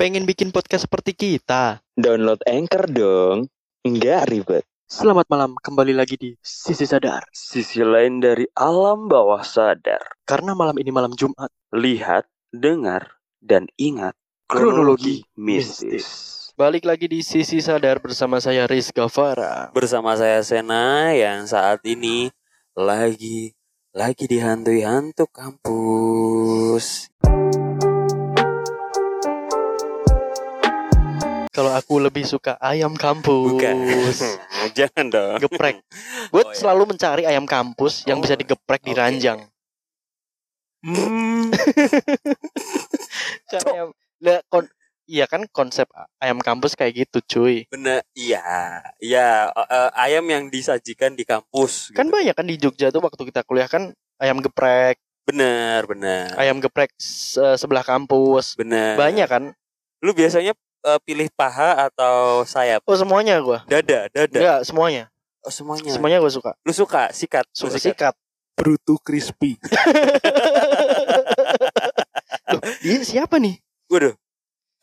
Pengen bikin podcast seperti kita? Download Anchor dong. Nggak ribet. Selamat malam, kembali lagi di Sisi Sadar. Sisi lain dari alam bawah sadar. Karena malam ini malam Jumat, Lihat, dengar, dan ingat Kronologi mistis. balik lagi di Sisi Sadar bersama saya Rizka Farah. Bersama saya Sena yang saat ini lagi lagi dihantui hantu kampus. Kalau aku lebih suka ayam kampus. Bukan. Jangan dong. Geprek. Gue Oh, iya. selalu mencari ayam kampus yang Oh, bisa digeprek di oke. ranjang. Hmm. Ayam, Lah, kon- iya kan konsep ayam kampus kayak gitu cuy. Bener, iya, iya. eh, ayam yang disajikan di kampus. Kan gitu. banyak kan di Jogja tuh waktu kita kuliah kan ayam geprek, Bener, bener, ayam geprek se- sebelah kampus. bener. Banyak kan? Lu biasanya eh, pilih paha atau sayap? Oh semuanya gua. Dada, dada. Enggak, semuanya. Oh semuanya. Semuanya gue suka. Lu suka sikat? Suka sikat. Bruto crispy. Loh, dia siapa nih? Waduh,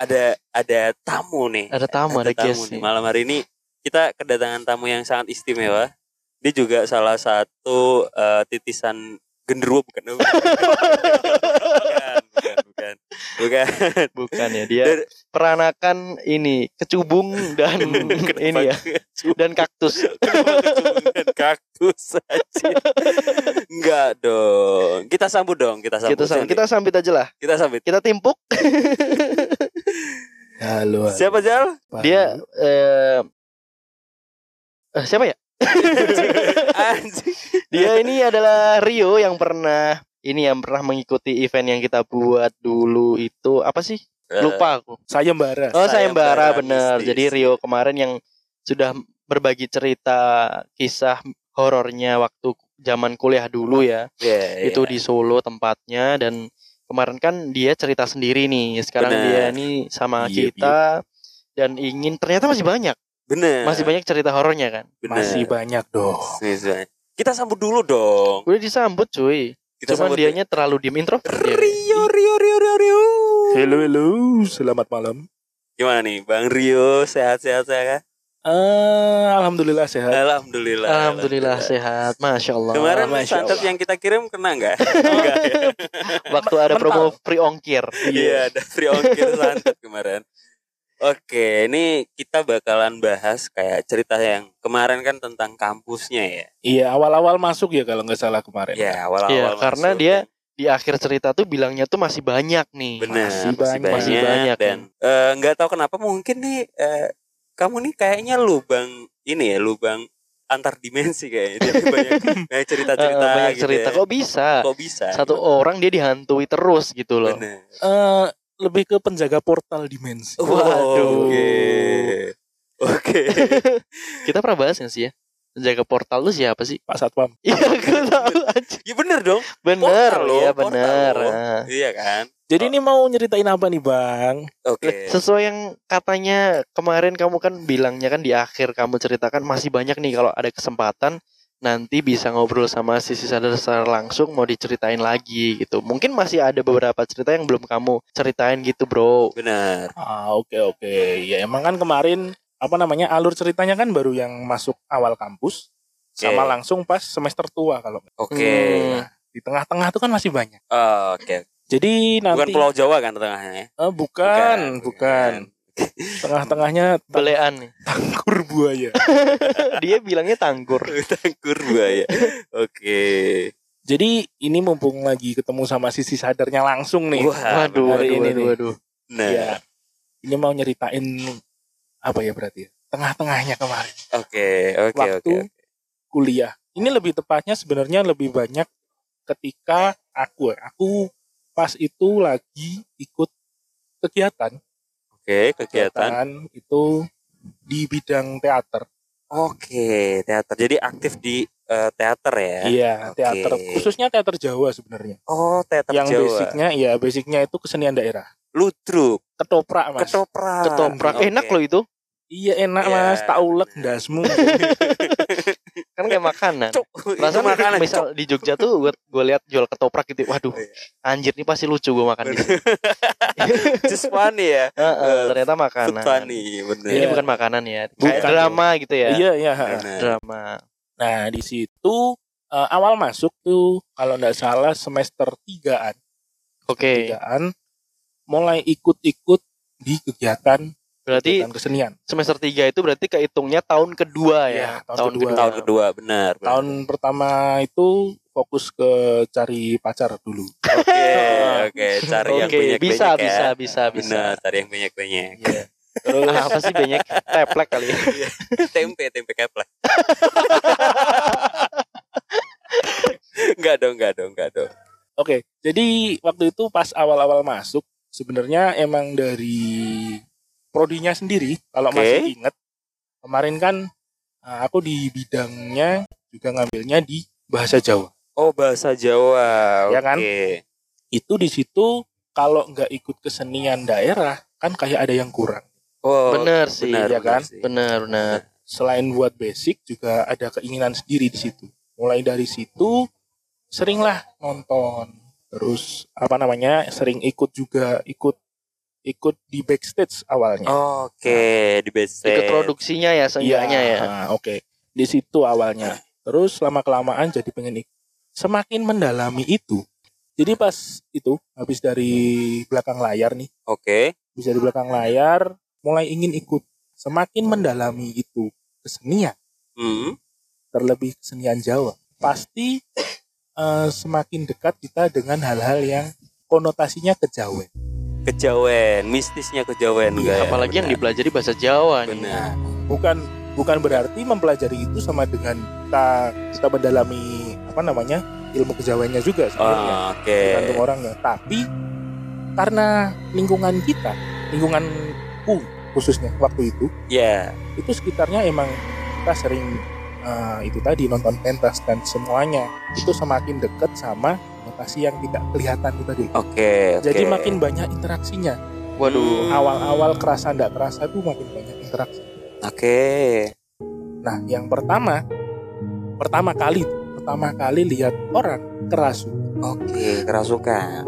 ada ada tamu nih. Ada tamu, ada, guest nih. nih. Malam hari ini kita kedatangan tamu yang sangat istimewa. Dia juga salah satu eh, titisan genderuwo bukan? bukan, bukan, bukan, bukan. Bukan ya, dia Dari- peranakan ini kecubung dan ini ya kecubung? dan kaktus. Kecubung dan kaktus aja? Enggak dong. Kita sambut dong, kita sambut. Kita sambut, kita sambit aja lah. kita sambut. Kita timpuk. Halo. halo. Siapa Jal? Dia eh eh, siapa ya? Anjing. Dia ini adalah Rio yang pernah ini yang pernah mengikuti event yang kita buat dulu itu apa sih? Lupa aku. Sayembara. Oh, sayembara Sayembara bener. mistis. Jadi Rio kemarin yang sudah berbagi cerita kisah horornya waktu zaman kuliah dulu ya. Ya, itu ya. di Solo tempatnya dan kemarin kan dia cerita sendiri nih. Sekarang Bener. dia nih sama Iya, kita dan ingin ternyata masih banyak. Bener. Masih banyak cerita horornya kan. Bener. Masih banyak dong. Masih banyak. Kita sambut dulu dong. Udah disambut cuy. Kita Cuman dianya terlalu diem introvert. Rio, Rio, Rio, Rio, Rio. Halo, halo. Selamat malam. Gimana nih, Bang Rio? Sehat-sehat saya? Eh, alhamdulillah sehat. Alhamdulillah. Alhamdulillah sehat. Masya Allah. Kemarin Masya santet Allah. yang kita kirim kena nggak? Enggak ya? waktu ada Mental. promo free ongkir. Iya, ada free ongkir santet kemarin. Oke, ini kita bakalan bahas kayak cerita yang kemarin kan tentang kampusnya ya. Iya, awal-awal masuk ya kalau nggak salah kemarin. Ya, awal-awal. Iya, karena masuk. dia di akhir cerita tuh bilangnya tuh masih banyak nih. benar Masih masih, banyak. Masih banyak, dan eh, nggak tahu kenapa mungkin nih eh, kamu nih kayaknya lubang ini ya lubang antar dimensi kayaknya Jadi banyak, banyak cerita-cerita Eh, banyak gitu cerita ya. kok bisa. kok bisa Satu orang dia dihantui terus gitu loh. Bener. Eh, lebih ke penjaga portal dimensi. Waduh. oke oke Kita pernah bahas gak sih ya? Penjaga portal lu siapa sih? Pak Satpam. Iya, gue tahu aja. ya bener dong Bener, loh, iya bener. loh. Ah. iya kan Jadi ini mau nyeritain apa nih, Bang? oke Sesuai yang katanya kemarin kamu kan bilangnya kan di akhir kamu ceritakan masih banyak nih kalau ada kesempatan nanti bisa ngobrol sama sisi sadar secara langsung mau diceritain lagi gitu. Mungkin masih ada beberapa cerita yang belum kamu ceritain gitu, Bro. benar Ah, oke oke. Ya emang kan kemarin apa namanya alur ceritanya kan baru yang masuk awal kampus sama Oke. langsung pas semester tua kalau oke Hmm. di tengah-tengah tuh kan masih banyak. Oh, oke Jadi bukan nanti Pulau Jawa kan tengahnya ya? Eh, bukan, bukan. Tengah-tengahnya Belean nih. Tangkur buaya. Dia bilangnya tanggur. Tangkur buaya oke Jadi ini mumpung lagi ketemu sama sisi sadarnya langsung nih. Wah, Waduh, hari waduh, ini waduh, nih. waduh. nah Ya, ini mau nyeritain apa ya berarti ya? Tengah-tengahnya kemarin. oke oke Waktu oke kuliah. Ini lebih tepatnya sebenarnya lebih banyak ketika aku aku pas itu lagi ikut kegiatan oke kegiatan kegiatan itu di bidang teater. Oke, teater. Jadi aktif di eh, teater ya? Iya, Oke. teater khususnya teater Jawa sebenarnya. Oh, teater yang Jawa. basicnya ya basicnya itu kesenian daerah. Ludruk, Ketoprak, Mas. ketoprak. Ketoprak Oke. enak loh itu. Iya enak Iya. Mas, tak ulek ndasmu. kan kayak makanan. Cuk, Perasaan makanan misal di Jogja tuh gue gue lihat jual ketoprak gitu. Waduh, Iya. anjir nih pasti lucu gue makan di sini. just funny ya. Heeh, ternyata Food makanan. funny, bener. Ini bukan makanan ya. Kayak Bukan, drama gitu ya. Iya, iya. Bener. Drama. Nah, di situ eh, awal masuk tuh kalau nggak salah semester tigaan, Oke. tigaan mulai ikut-ikut di kegiatan Berarti kegiatan kesenian. semester 3 itu berarti kehitungnya tahun kedua ya. Iya, tahun kedua. Tahun kedua, benar. benar. Tahun pertama itu fokus ke cari pacar dulu. Oke, oke, cari yang Oke, banyak bisa, banyak bisa, ya. bisa, bisa. Benar, cari yang banyak banyak. Iya. Terus apa sih banyak teplek kali ya? tempe, tempe keplek. enggak dong, enggak dong, enggak dong. Oke, jadi waktu itu pas awal-awal masuk sebenarnya emang dari prodinya sendiri kalau Oke. masih inget kemarin kan uh, aku di bidangnya juga ngambilnya di bahasa Jawa. Oh, bahasa Jawa. Ya kan? Oke. Itu di situ kalau nggak ikut kesenian daerah kan kayak ada yang kurang. Oh, Bener sih, benar, ya benar kan? Benar, benar. Selain buat basic juga ada keinginan sendiri di situ. Mulai dari situ seringlah nonton, terus apa namanya sering ikut juga ikut ikut di backstage awalnya. Oke, di base. Ikut produksinya ya seenggaknya ya. nah, Oke, di situ awalnya. Terus lama kelamaan jadi pengen ikut. Semakin mendalami itu. Jadi pas itu habis dari belakang layar nih, Oke. bisa di belakang layar, mulai ingin ikut. Semakin mendalami itu kesenian, Hmm. terlebih kesenian Jawa, pasti eh, semakin dekat kita dengan hal-hal yang konotasinya kejawen. Kejawen, mistisnya kejawen Iya, enggak ya? Apalagi yang Benar. dipelajari bahasa Jawa nih. Benar. bukan bukan berarti mempelajari itu sama dengan kita kita mendalami apa namanya ilmu kejawennya juga sebenarnya Oh, Oke. tergantung orangnya tapi karena lingkungan kita lingkunganku khususnya waktu itu Ya. itu sekitarnya emang kita sering eh, itu tadi nonton pentas dan semuanya itu semakin dekat sama lokasi yang tidak kelihatan itu tadi Oke, oke. jadi makin banyak interaksinya Waduh. awal-awal kerasa tidak kerasa tuh makin banyak interaksi Oke. Nah, yang pertama, pertama kali, pertama kali lihat orang kerasukan Oke, kerasukan.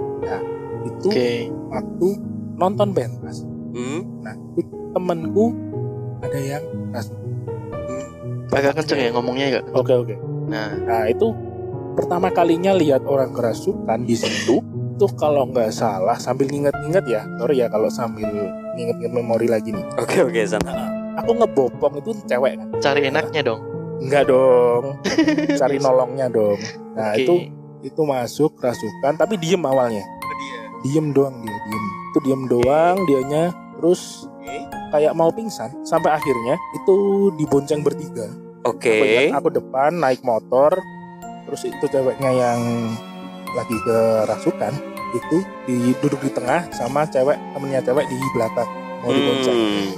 itu Oke. waktu nonton pentas. Hmm? Nah, itu temenku ada yang kerasukan. Agak kenceng ya ngomongnya ya. Oke oke. Nah, Nah itu pertama kalinya lihat orang kerasukan di situ. Itu kalau nggak salah sambil nginget-nginget ya, sorry ya kalau sambil nginget-nginget memori lagi nih. Oke, oke, sana. Aku ngebopong itu cewek kan? cari enaknya dong. Enggak dong, cari nolongnya dong. Nah Oke. itu itu masuk kerasukan tapi diem awalnya. diem doang dia diem itu diem doang dianya terus kayak mau pingsan sampai akhirnya itu dibonceng bertiga Oke. aku, ingat, aku depan naik motor terus itu ceweknya yang lagi kerasukan itu di, duduk di tengah sama cewek temennya cewek di belakang mau dibonceng Hmm.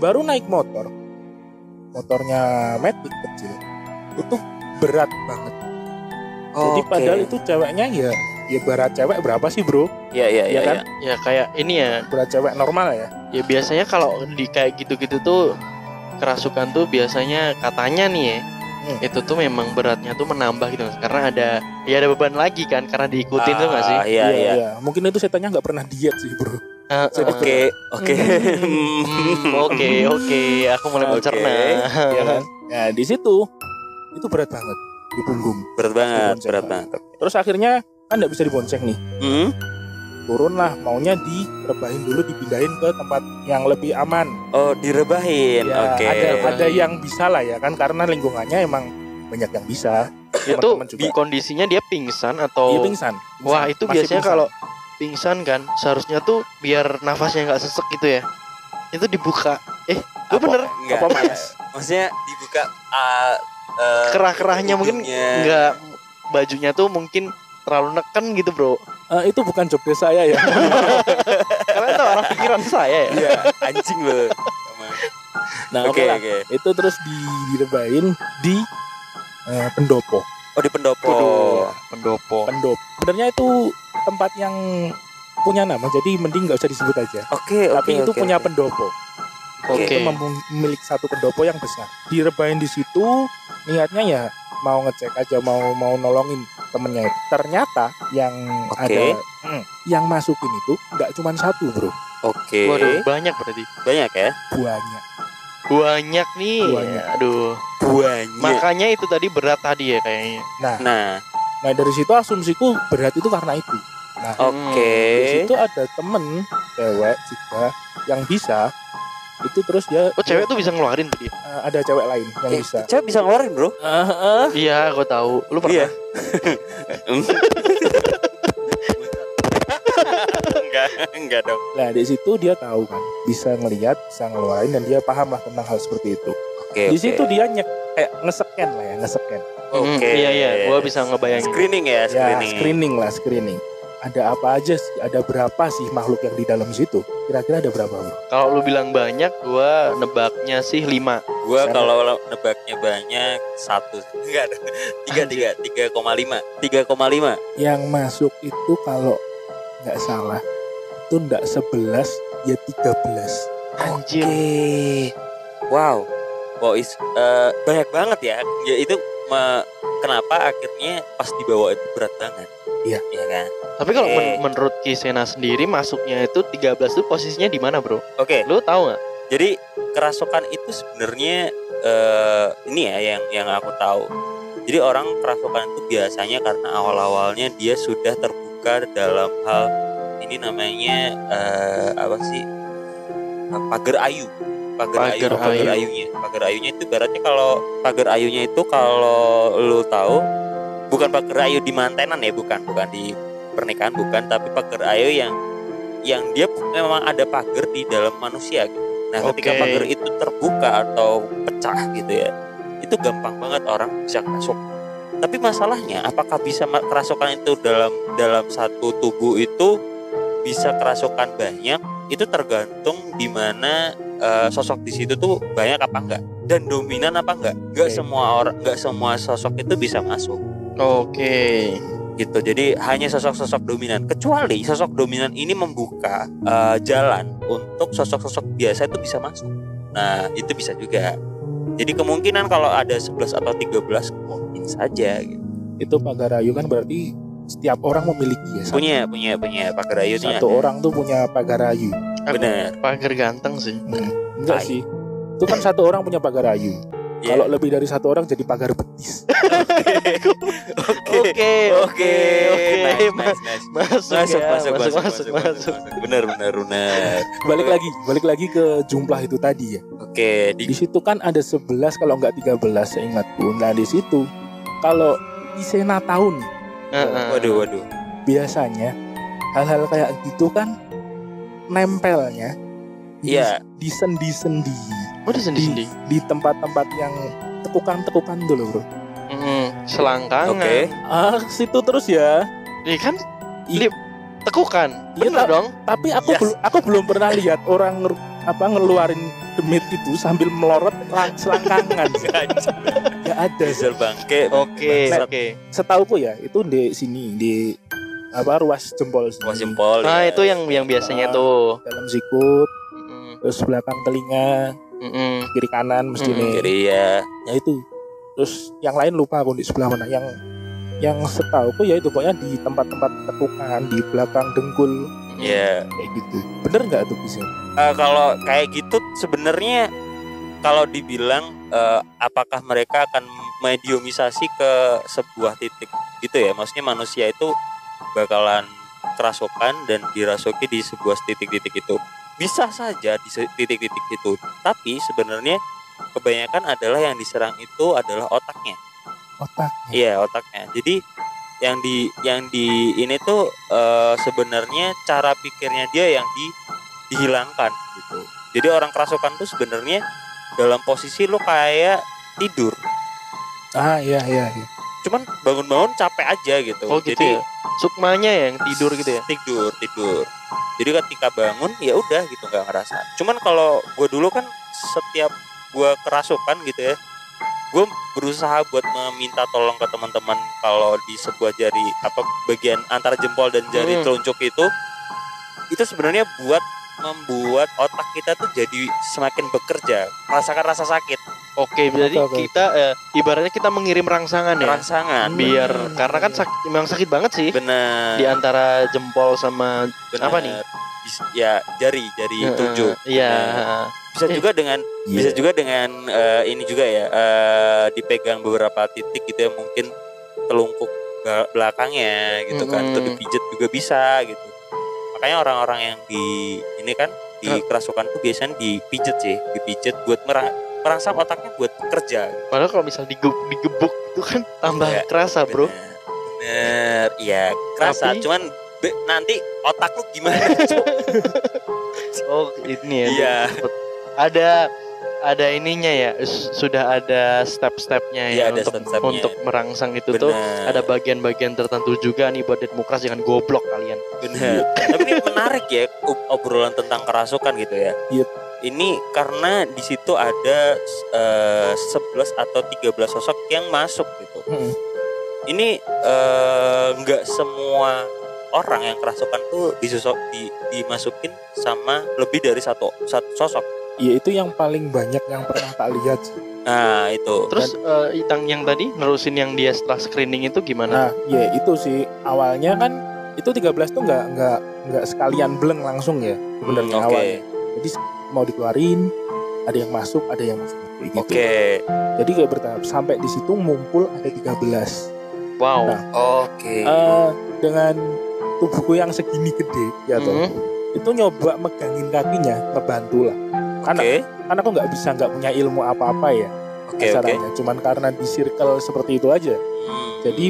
baru naik motor motornya metik kecil itu berat banget jadi Oke. padahal itu ceweknya ya ya berat cewek berapa sih bro ya ya ya, Iya kan? ya. Ya kayak ini ya. berat cewek normal ya Ya biasanya kalau di kayak gitu-gitu tuh kerasukan tuh biasanya katanya nih ya. Hmm. Itu tuh memang beratnya tuh menambah gitu karena ada ya ada beban lagi kan karena diikutin tuh gak sih? Ah, Iya, iya. mungkin itu setannya nggak pernah diet sih bro Ah, ah. Oke, oke. Hmm, Oke, oke, aku mulai Oke. mencerna. ya kan nah di situ itu berat banget di punggung berat banget, berat banget. terus akhirnya kan nggak bisa dibonceng nih Hmm? Turun lah maunya direbahin dulu dipindahin ke tempat yang lebih aman Oh, direbahin. Ya, Oke. ada ada yang bisa lah ya kan karena lingkungannya emang banyak yang bisa Itu juga. bi- kondisinya dia pingsan atau Iya pingsan. Wah, Pingsan. itu Masih biasanya pingsan. kalau pingsan kan seharusnya tuh biar nafasnya nggak sesek gitu ya. Itu dibuka. Eh, gue Apa- bener Enggak, Apa. Mas? Maksudnya dibuka ah, eh, kerah-kerahnya mungkin hidungnya. nggak bajunya tuh mungkin terlalu neken gitu bro. Eh, itu bukan job desk saya ya. Kalian tahu arah pikiran saya ya. Iya, anjing loh. nah oke Oke, lah. oke. Itu terus di- direbahin di eh, pendopo. Oh, di pendopo. Pendopo. Pendopo. Sebenarnya itu tempat yang punya nama, jadi mending nggak usah disebut aja. Oke, oke. Tapi itu oke, punya pendopo. Oke. Itu mem- memiliki satu pendopo yang besar. Direbahin di situ, niatnya ya mau ngecek aja mau mau nolongin temennya itu. Ternyata yang Oke. ada hmm, yang masukin itu nggak cuma satu bro, Oke. Waduh, banyak berarti. Banyak ya? banyak. Banyak nih. Banyak. Aduh. Banyak. Makanya itu tadi berat tadi ya kayaknya. Nah, Nah dari situ asumsiku berat itu karena itu. Nah oke. di situ ada temen cewek juga yang bisa itu terus dia Oh, cewek tuh bisa ngeluarin tadi. eh, ada cewek lain yang Eh, bisa. Cewek bisa ngeluarin, Bro. Iya, aku tahu. Lu pernah? Iya. enggak, enggak dong. Nah di situ dia tahu kan bisa ngelihat, bisa ngeluarin dan dia paham lah tentang hal seperti itu. Oke. Di oke. situ dia nyek kayak ngeseken lah ya ngeseken. Oke. iya iya, gua bisa ngebayangin. Screening ya, Ya screening. screening lah screening. Ada apa aja sih? Ada berapa sih makhluk yang di dalam situ? Kira-kira ada berapa bro? Kalau lu bilang banyak, gua nebaknya sih 5. Gua Sana. kalau nebaknya banyak satu. Enggak. Tiga tiga tiga koma lima. Tiga koma lima. Yang masuk itu kalau nggak salah itu nggak 11 ya 13. Anjir. Oke. Wow. Wow, is, eh, banyak banget ya. Ya itu me- kenapa akhirnya pas dibawa itu berat banget. Iya. Iya kan? Tapi kalau men- Oke. menurut Kisena sendiri masuknya itu 13 itu posisinya di mana, Bro? Oke. Lu tahu nggak? Jadi kerasukan itu sebenarnya eh, ini ya yang yang aku tahu. Jadi orang kerasukan itu biasanya karena awal-awalnya dia sudah terbuka dalam hal ini namanya eh, apa sih pagar ayu. Pagar, ayu, Pagar ayu. ayunya. Pagar ayunya itu berarti kalau pagar ayunya itu kalau lu tahu bukan pagar ayu di mantenan ya, bukan, bukan di pernikahan bukan, tapi pagar ayu yang yang dia memang ada pagar di dalam manusia gitu. Nah, ketika Oke. pagar itu terbuka atau pecah gitu ya, itu gampang banget orang bisa kerasuk. Tapi masalahnya, apakah bisa kerasukan itu dalam dalam satu tubuh itu bisa kerasukan banyak? Itu tergantung di mana eh, sosok di situ tuh banyak apa enggak dan dominan apa enggak. Enggak Oke. semua orang, enggak semua sosok itu bisa masuk Oke. gitu. Jadi hanya sosok-sosok dominan. Kecuali sosok dominan ini membuka eh, jalan untuk sosok-sosok biasa itu bisa masuk. Nah, itu bisa juga. Jadi kemungkinan kalau ada 11 atau 13 mungkin saja gitu. Itu pagar ayu kan berarti setiap orang memiliki ya. Satu, Punya punya punya pagar ayunya. satu orang tuh punya pagar ayu. Aku Bener. Pagar ganteng sih. Enggak Tai. sih. Itu kan satu orang punya pagar ayu. Iya. Kalau lebih dari satu orang jadi pagar betis. Oke. Oke, oke. Masuk, Masuk, masuk, masuk, masuk, masuk, masuk. Benar, benar, benar. balik lagi, balik lagi ke jumlah itu tadi ya. Oke, di Di situ kan ada 11 kalau nggak 13 seingatku. Nah, di situ kalau Isena tahun Heeh. waduh, waduh. biasanya hal-hal kayak gitu kan nempelnya Iya. di sendi-sendi Oh, di sendi-sendi. di tempat-tempat yang tekukan-tekukan dulu bro Mm, selangkangan. Oke. ah situ terus ya Iya kan? Lip, tekukan. Iya, tak- dong. tapi aku Yes. belum aku belum pernah lihat orang nger- apa ngeluarin demit itu sambil melorot lang- selangkangan ya ada Diesel bangke. Oke, oke. setauku ya itu di sini di apa ruas jempol sini. Wah jempol. Nah, ya. itu yang yang biasanya Ah. tuh. dalam sikut Mm, terus belakang telinga mm, kiri kanan mesti Hmm, nih Jadi ya. ya itu terus yang lain lupa aku di sebelah mana yang yang setauku ya itu pokoknya di tempat-tempat tekukan di belakang dengkul Ya. kayak gitu bener nggak tuh bisa Eh, kalau kayak gitu sebenarnya kalau dibilang eh, apakah mereka akan mediumisasi ke sebuah titik gitu ya maksudnya manusia itu bakalan kerasukan dan dirasuki di sebuah titik-titik itu bisa saja di titik-titik itu tapi sebenarnya kebanyakan adalah yang diserang itu adalah otaknya otak Iya otaknya. Jadi yang di yang di ini tuh eh, sebenarnya cara pikirnya dia yang di dihilangkan gitu. Jadi orang kerasukan tuh sebenarnya dalam posisi lo kayak tidur. ah iya iya, iya. Cuman bangun-bangun capek aja gitu. Oh gitu Jadi ya. Sukmanya yang tidur gitu ya. Tidur, tidur. Jadi ketika bangun ya udah gitu nggak ngerasa. Cuman kalau gue dulu kan setiap gue kerasukan gitu ya, gue berusaha buat meminta tolong ke teman-teman kalau di sebuah jari apa bagian antara jempol dan jari Hmm. telunjuk itu itu sebenarnya buat membuat otak kita tuh jadi semakin bekerja merasakan rasa sakit Oke, jadi Oke, oke. kita eh, ibaratnya kita mengirim rangsangan ya. rangsangan Biar Hmm. karena kan sakit, memang sakit banget sih benar di antara jempol sama benar. apa nih? Ya jari jari tunjuk Iya. Bisa Eh. juga dengan bisa juga dengan eh, ini juga ya eh, dipegang beberapa titik gitu ya mungkin telungkup belakangnya gitu kan Mm-mm. atau dipijet juga bisa gitu makanya orang-orang yang di ini kan di kerasukan tuh biasanya dipijet sih dipijet buat merang, merangsang otaknya buat kerja Padahal kalau misal digebuk, digebuk itu kan tambah Iya, kerasa, Bro. bener bener iya kerasa Tapi- cuman be- nanti otak lu gimana? Oh, ini ya. Iya. Ada ada ininya ya. Sudah ada step-stepnya Iya, ya ada untuk step-stepnya. untuk merangsang itu tuh. Bener. Ada bagian-bagian tertentu juga nih buat demokrasi jangan goblok kalian. Benar. Tapi ini menarik ya ob- obrolan tentang kerasukan gitu ya. Iya. Ini karena di situ ada eh, 11 atau 13 sosok yang masuk gitu. Mm. Ini eh, nggak semua orang yang kerasukan tuh disusok di, dimasukin sama lebih dari satu satu sosok. Iya itu yang paling banyak yang pernah tak lihat sih. Nah, itu. Terus eh, Itang yang tadi nerusin yang dia setelah screening itu gimana? Nah, ya itu sih awalnya kan itu 13 tuh nggak nggak nggak sekalian bleng langsung ya sebenarnya Hmm, Oke. awalnya. Jadi mau dikeluarin, ada yang masuk, ada yang masuk gitu. Oke. Jadi kayak bertahap sampai di situ ngumpul ada 13. wow. Nah, Oke. Eh, dengan tubuhku yang segini gede ya toh. Mhm. Itu nyoba megangin kakinya, ngebantu lah. Karena Oke. karena aku nggak bisa nggak punya ilmu apa-apa ya Oke, oke. caranya. Cuman karena di circle seperti itu aja. Hmm. Jadi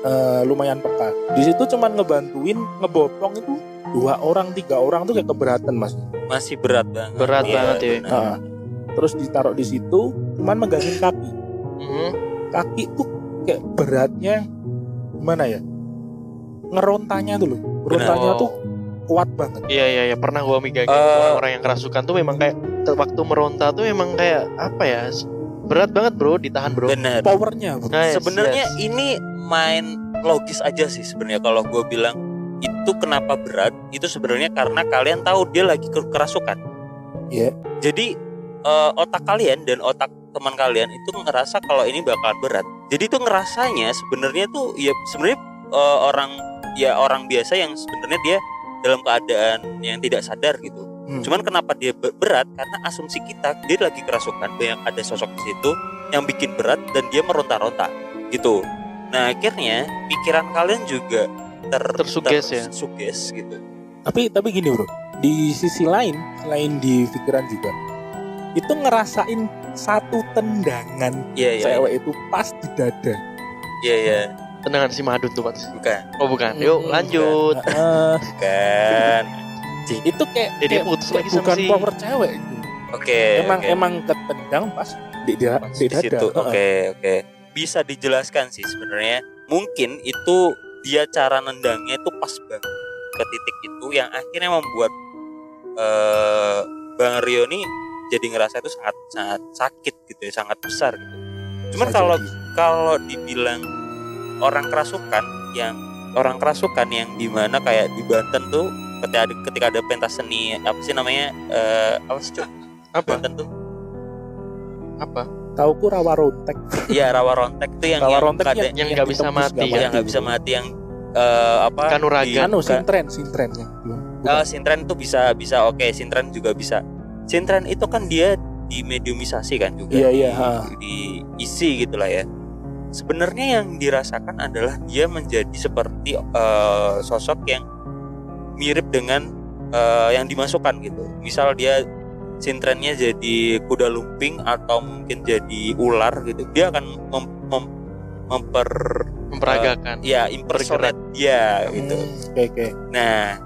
eh, lumayan peka. Di situ cuman ngebantuin ngebopong itu dua orang tiga orang tuh kayak keberatan mas. masih berat banget. Berat Iya, banget ya. Nah, terus ditaruh di situ cuman megangin kaki. Mhm. Kaki tuh kayak beratnya gimana ya? Ngerontanya tuh loh. Rontanya tuh kuat banget. Iya iya iya pernah gua megangin Eh. orang-orang yang kerasukan tuh memang kayak waktu meronta tuh memang kayak apa ya berat banget bro ditahan bro. Benar. Powernya bro. Nice, sebenarnya yes. ini main logis aja sih sebenarnya kalau gue bilang itu kenapa berat itu sebenarnya karena kalian tahu dia lagi ke- kerasukan Iya. jadi eh, otak kalian dan otak teman kalian itu ngerasa kalau ini bakal berat jadi itu ngerasanya sebenarnya tuh ya sebenarnya eh, orang ya orang biasa yang sebenarnya dia dalam keadaan yang tidak sadar gitu. Hmm. cuman kenapa dia be- berat? Karena asumsi kita dia lagi kerasukan banyak ada sosok di situ yang bikin berat dan dia meronta-ronta gitu. Nah akhirnya pikiran kalian juga ter Tersuges ya? tersuges gitu. Tapi tapi gini bro, di sisi lain selain di pikiran juga, itu ngerasain satu tendangan iya iya cewek itu pas di dada. iya iya Tendangan si Madun tuh Pak. bukan Oh bukan. Yuk Hmm, lanjut. Heeh. bukan itu kayak, Jadi kayak- putus kayak lagi sama bukan si- power cewek. gitu. oke emang oke. emang ketendang pas di, Pas di di dada. situ. Oke, oke. Bisa dijelaskan sih sebenarnya. Mungkin itu dia cara nendangnya itu pas banget ke titik itu yang akhirnya membuat eh Bang Rio nih jadi ngerasa itu sangat sangat sakit gitu ya, sangat besar gitu. Cuman kalau kalau dibilang orang kerasukan yang orang kerasukan yang di mana kayak di Banten tuh ketika ada, ketika ada pentas seni apa sih namanya eh apa sih? Apa? Banten tuh Apa? tauku rawa rontek. Iya rawa rontek tuh yang Rawa yang rontek yang, yang nggak bisa mati ya. yang nggak bisa mati yang eh, apa Kanuragan. Anu ka- sintren sintrennya. eh, sintren tuh bisa bisa oke sintren juga bisa sintren itu kan dia di mediumisasi kan juga Iya, iya, diisi gitulah ya sebenarnya yang dirasakan adalah dia menjadi seperti eh, sosok yang mirip dengan eh, yang dimasukkan gitu misal dia sintrennya jadi kuda lumping atau mungkin jadi ular gitu dia akan mem- mem- memper Memperagakan. ya impersonate dia gitu Hmm, Oke oke. Nah,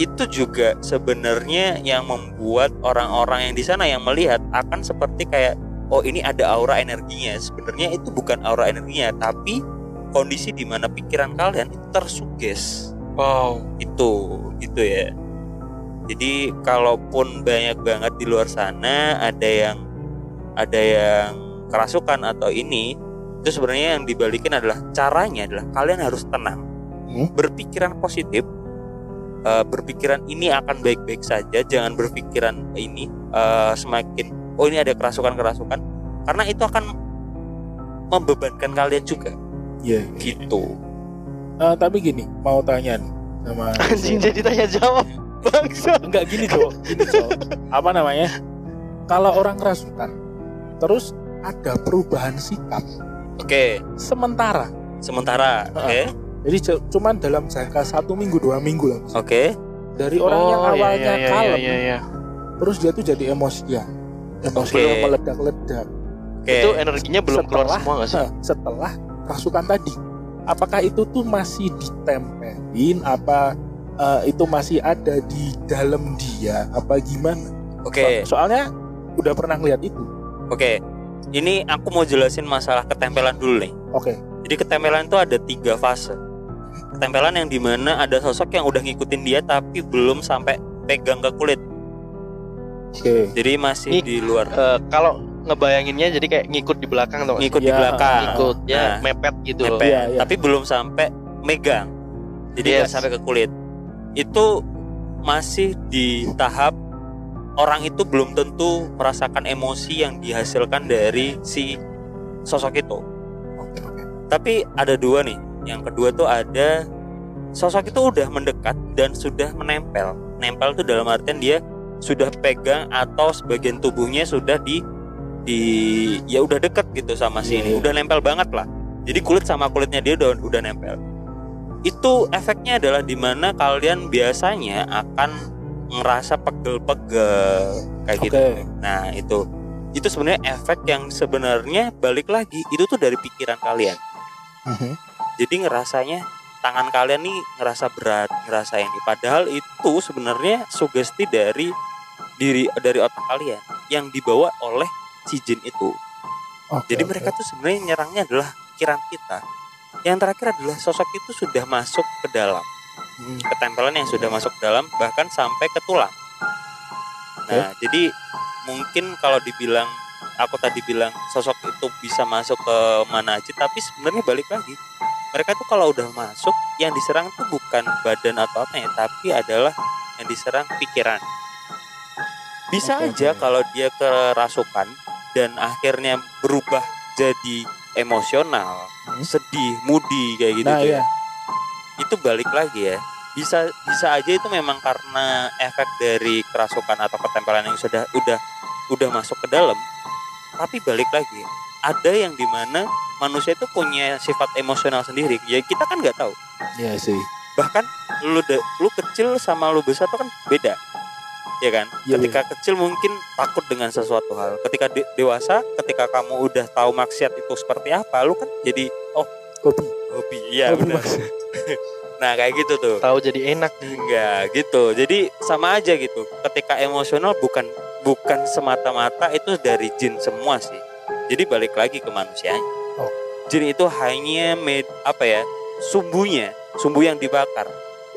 itu juga sebenarnya yang membuat orang-orang yang di sana yang melihat akan seperti kayak oh ini ada aura energinya. Sebenarnya itu bukan aura energinya, tapi kondisi di mana pikiran kalian itu tersuges. Wow. Itu, gitu ya. Jadi kalaupun banyak banget di luar sana ada yang ada yang kerasukan atau ini itu sebenarnya yang dibalikin adalah caranya adalah kalian harus tenang Hmm. berpikiran positif eh, berpikiran ini akan baik-baik saja jangan berpikiran ini eh, semakin oh ini ada kerasukan kerasukan karena itu akan membebankan kalian juga Iya. gitu Eh, tapi gini, mau tanya nih sama Anjing jadi tanya jawab. Bangsa. enggak gini cowok, gini cowok. Apa namanya? Kalau orang kerasukan, terus ada perubahan sikap oke sementara. sementara oke Jadi cu- cuman dalam jangka satu minggu dua minggu lah. oke Dari orang yang Oh, iya, awalnya iya, iya, kalem, iya, iya. terus dia tuh jadi emosian, Oke. yang meledak-ledak. oke Itu energinya belum keluar Setelah- semua gak sih? Nah, setelah rasukan tadi, apakah itu tuh masih ditempelin? Apa eh, itu masih ada di dalam dia? Apa gimana? oke So- soalnya udah pernah ngeliat itu. oke ini aku mau jelasin masalah ketempelan dulu nih Oke, Jadi ketempelan itu ada tiga fase. Ketempelan yang di mana ada sosok yang udah ngikutin dia tapi belum sampai pegang ke kulit. Oke. Jadi masih Ini- di luar, Eh, kalau ngebayanginnya jadi kayak ngikut di belakang tuh. ngikut di Ya, belakang, Ngikut ya Nah, mepet gitu mepet, Iya, iya. tapi belum sampai megang. Jadi nggak Yes. sampai ke kulit. Itu masih di tahap orang itu belum tentu merasakan emosi yang dihasilkan dari si sosok itu. Oke, oke. Tapi ada dua nih. Yang kedua tuh ada sosok itu udah mendekat dan sudah menempel. Nempel tuh dalam artian dia sudah pegang atau sebagian tubuhnya sudah di di ya udah deket gitu sama si ini. Iya. Udah nempel banget lah. Jadi kulit sama kulitnya dia udah udah nempel. Itu efeknya adalah di mana kalian biasanya akan ngerasa pegel-pegel kayak Oke. gitu. Nah, itu itu sebenarnya efek yang sebenarnya balik lagi itu tuh dari pikiran kalian. Mhm. Jadi ngerasanya tangan kalian nih ngerasa berat, ngerasa ini. Padahal itu sebenarnya sugesti dari diri dari otak kalian yang dibawa oleh si jin itu. Oke, Jadi mereka tuh sebenarnya nyerangnya adalah pikiran kita. Yang terakhir adalah sosok itu sudah masuk ke dalam, Hmm. ketempelan yang sudah masuk ke dalam bahkan sampai ke tulang. Nah, jadi mungkin kalau dibilang aku tadi bilang sosok itu bisa masuk ke mana aja, tapi sebenarnya balik lagi. Mereka tuh kalau udah masuk, yang diserang tuh bukan badan atau apa ya, tapi adalah yang diserang pikiran. Bisa Oke, aja oke. kalau dia kerasukan dan akhirnya berubah jadi emosional, Hmm. sedih, moody kayak gitu Nah, tuh ya. ya. Itu balik lagi ya. Bisa bisa aja itu memang karena efek dari kerasukan atau ketempelan yang sudah udah udah masuk ke dalam. Tapi balik lagi, ada yang di mana manusia itu punya sifat emosional sendiri. Ya kita kan nggak tahu. Iya sih. Bahkan lu de- lu kecil sama lu besar itu kan beda. Ya kan? Iya, ketika kecil mungkin takut dengan sesuatu hal. Ketika de- dewasa, ketika kamu udah tahu maksiat itu seperti apa, lu kan jadi oh Kopi. hobi. Iya Kopi benar. Nah, kayak gitu tuh. Tahu jadi enak. Enggak gitu. Jadi sama aja gitu. Ketika emosional bukan bukan semata-mata itu dari jin semua sih. Jadi balik lagi ke manusianya. Oh. Jin itu hanya med, apa ya? Sumbunya, sumbu yang dibakar.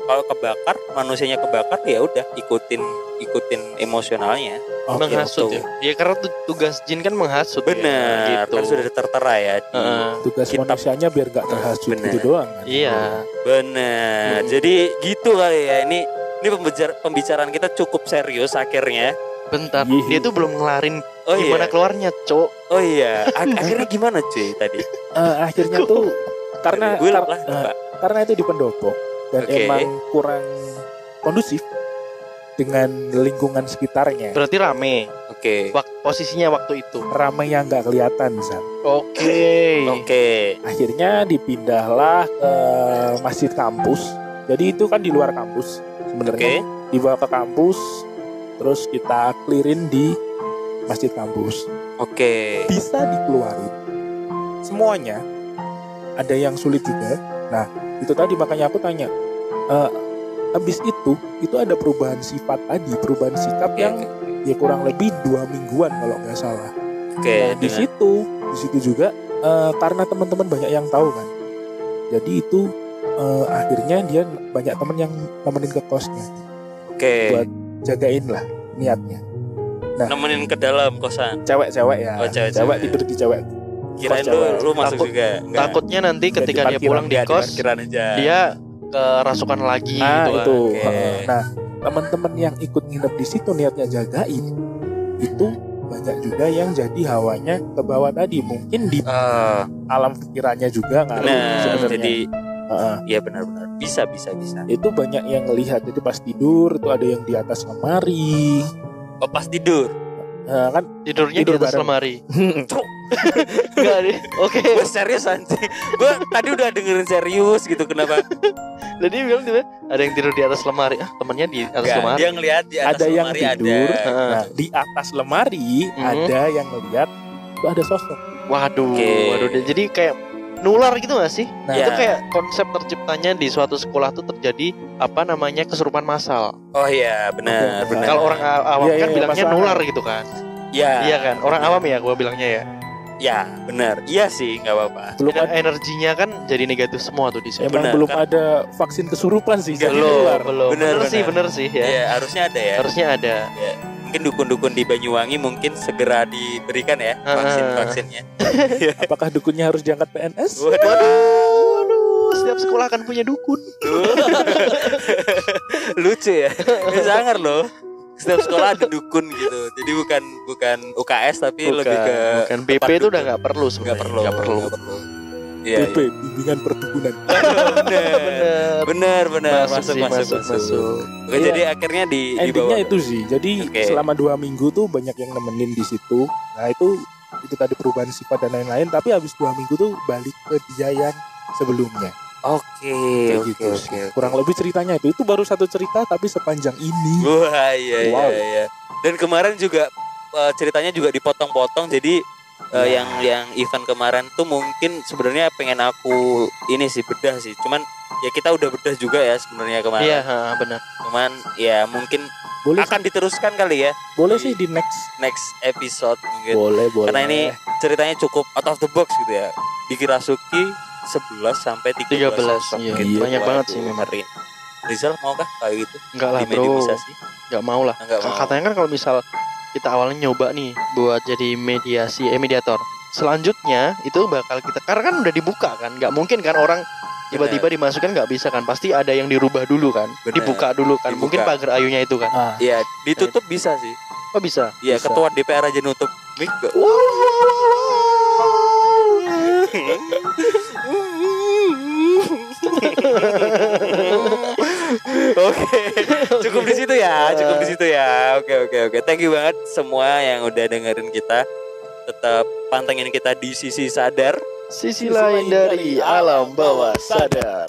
Kalau kebakar, manusianya kebakar ya udah ikutin ikutin emosionalnya. Oke, menghasut ya. Ya karena tu- tugas jin kan menghasut. ya, Benar, gitu. kan sudah tertera ya di Heeh. Tugas Kitab. manusianya biar gak terhasut Bener. gitu doang kan. Iya. Benar. Hmm. Jadi gitu kali ya. Ini ini pembicar- pembicaraan kita cukup serius akhirnya. Bentar, Iya. dia tuh belum ngelarin Oh gimana iya. keluarnya, Cok. Oh iya. Ak- akhirnya gimana cuy tadi? Eh, akhirnya tuh karena gue kar- lah, eh, Pak. karena itu di pendopo dan Oke. emang kurang kondusif dengan lingkungan sekitarnya. Berarti rame. Oke. Wak- posisinya waktu itu. Ramai yang nggak kelihatan, San. Oke. Oke. Akhirnya dipindahlah ke masjid kampus. Jadi itu kan di luar kampus Oke. sebenarnya. Dibawa ke kampus, terus kita clearin di masjid kampus. Oke. Bisa dikeluarin semuanya. Ada yang sulit juga. Nah, itu tadi makanya aku tanya. eh, habis itu, itu ada perubahan sifat tadi, perubahan sikap Oke. yang ya kurang lebih dua mingguan kalau nggak salah. Oke. Nah, di situ, di situ juga eh, karena teman-teman banyak yang tahu kan. Jadi itu eh, akhirnya dia banyak teman yang nemenin ke kosnya, Oke. buat jagain lah niatnya. Nemenin ke dalam kosan. Cewek-cewek ya, Oh, cewek-cewek. tidur di cewek. Kirain lu cewek. lu masuk Takut- juga. Enggak. Takutnya nanti ketika di dia pulang di Nggak, kos, aja. dia kerasukan lagi Nah gitu. itu. Heeh. nah teman-teman yang ikut nginep di situ niatnya jagain, itu banyak juga yang jadi hawanya ke bawah tadi mungkin di Ah, alam pikirannya juga ngaruh sebenarnya. Jadi Heeh. ya benar-benar bisa bisa bisa. itu banyak yang lihat jadi pas tidur itu ada yang di atas lemari Oh, pas tidur. Nah, kan Tidurnya Tidur di atas bareng. lemari. Cuk. Enggak nih. Oke. Gue serius anjing. Gue tadi udah dengerin serius gitu kenapa? Jadi dia bilang tiba ada yang tidur di atas lemari. Ah, temannya di atas Nggak, lemari. dia ngelihat di atas ada yang lemari tidur ada. Nah, di atas lemari Mhm. ada yang melihat itu ada sosok Waduh, Oke. waduh. Jadi kayak nular gitu gak sih? nah Ya. Itu kayak konsep terciptanya di suatu sekolah tuh terjadi apa namanya kesurupan massal. Oh iya, benar, benar. Kalau orang awam Iya, iya, kan iya, bilangnya nular gitu kan. ya, Iya kan? Orang awam ya gua bilangnya ya. Ya, benar. Iya sih, nggak apa-apa. belum ada, energinya kan jadi negatif semua tuh di sini. emang belum kan? ada vaksin kesurupan sih belum, belum. Bener, Bener, sih, bener. sih ya. Iya, harusnya ada ya. Harusnya ada. Mungkin dukun-dukun di Banyuwangi mungkin segera diberikan ya Ah. vaksin-vaksinnya. apakah dukunnya harus diangkat PNS Waduh. Waduh, waduh, setiap sekolah akan punya dukun. Lucu ya. Sangar loh. Setiap sekolah ada dukun gitu. Jadi bukan bukan UKS tapi Bukan, lebih ke bukan BP itu udah nggak perlu nggak sebenarnya. perlu. Nggak perlu. nggak perlu. Iya, BP bimbingan perdukunan bener. Bener. Bener. Masuk, Masuk, masuk, masuk, masuk. Oke, Iya. jadi akhirnya di endingnya dibawa- itu sih jadi Oke. selama dua minggu tuh banyak yang nemenin di situ nah itu itu tadi perubahan sifat dan lain-lain tapi habis dua minggu tuh balik ke dia yang sebelumnya Oke, oke, gitu oke. sih. kurang lebih ceritanya itu itu baru satu cerita tapi sepanjang ini Wah, iya, Wow. iya, iya. Dan kemarin juga eh, ceritanya juga dipotong-potong. Jadi Ya. yang yang event kemarin tuh mungkin sebenarnya pengen aku ini sih bedah sih. Cuman ya kita udah bedah juga ya sebenarnya kemarin. Iya, benar. Cuman ya mungkin boleh akan diteruskan kali ya boleh sih di next next episode mungkin. boleh boleh Karena ini ceritanya cukup out of the box gitu ya. Di Kirasuki 11 sampai 13. 13, episode iya. gitu. Banyak banget Waduh, sih memang. ngeri. Rizal mau kah kayak gitu? Enggak lah, di Bro. Enggak mau lah. Enggak mau. Katanya kan kalau misal kita awalnya nyoba nih buat jadi mediasi eh mediator. Selanjutnya itu bakal kita karena kan udah dibuka kan, nggak mungkin kan orang tiba-tiba dimasukkan nggak bisa kan, pasti ada yang dirubah dulu kan, Bener. dibuka dulu kan, Dibuka. mungkin pagar ayunya itu kan. ah Iya, ditutup bisa sih. Oh bisa. Iya, ketua DPR aja nutup mic. Oke, cukup di situ ya, cukup di situ ya. Oke, oke, oke. Thank you banget semua yang udah dengerin kita. Tetap pantengin kita di sisi sadar. Sisi lain dari alam bawah sadar.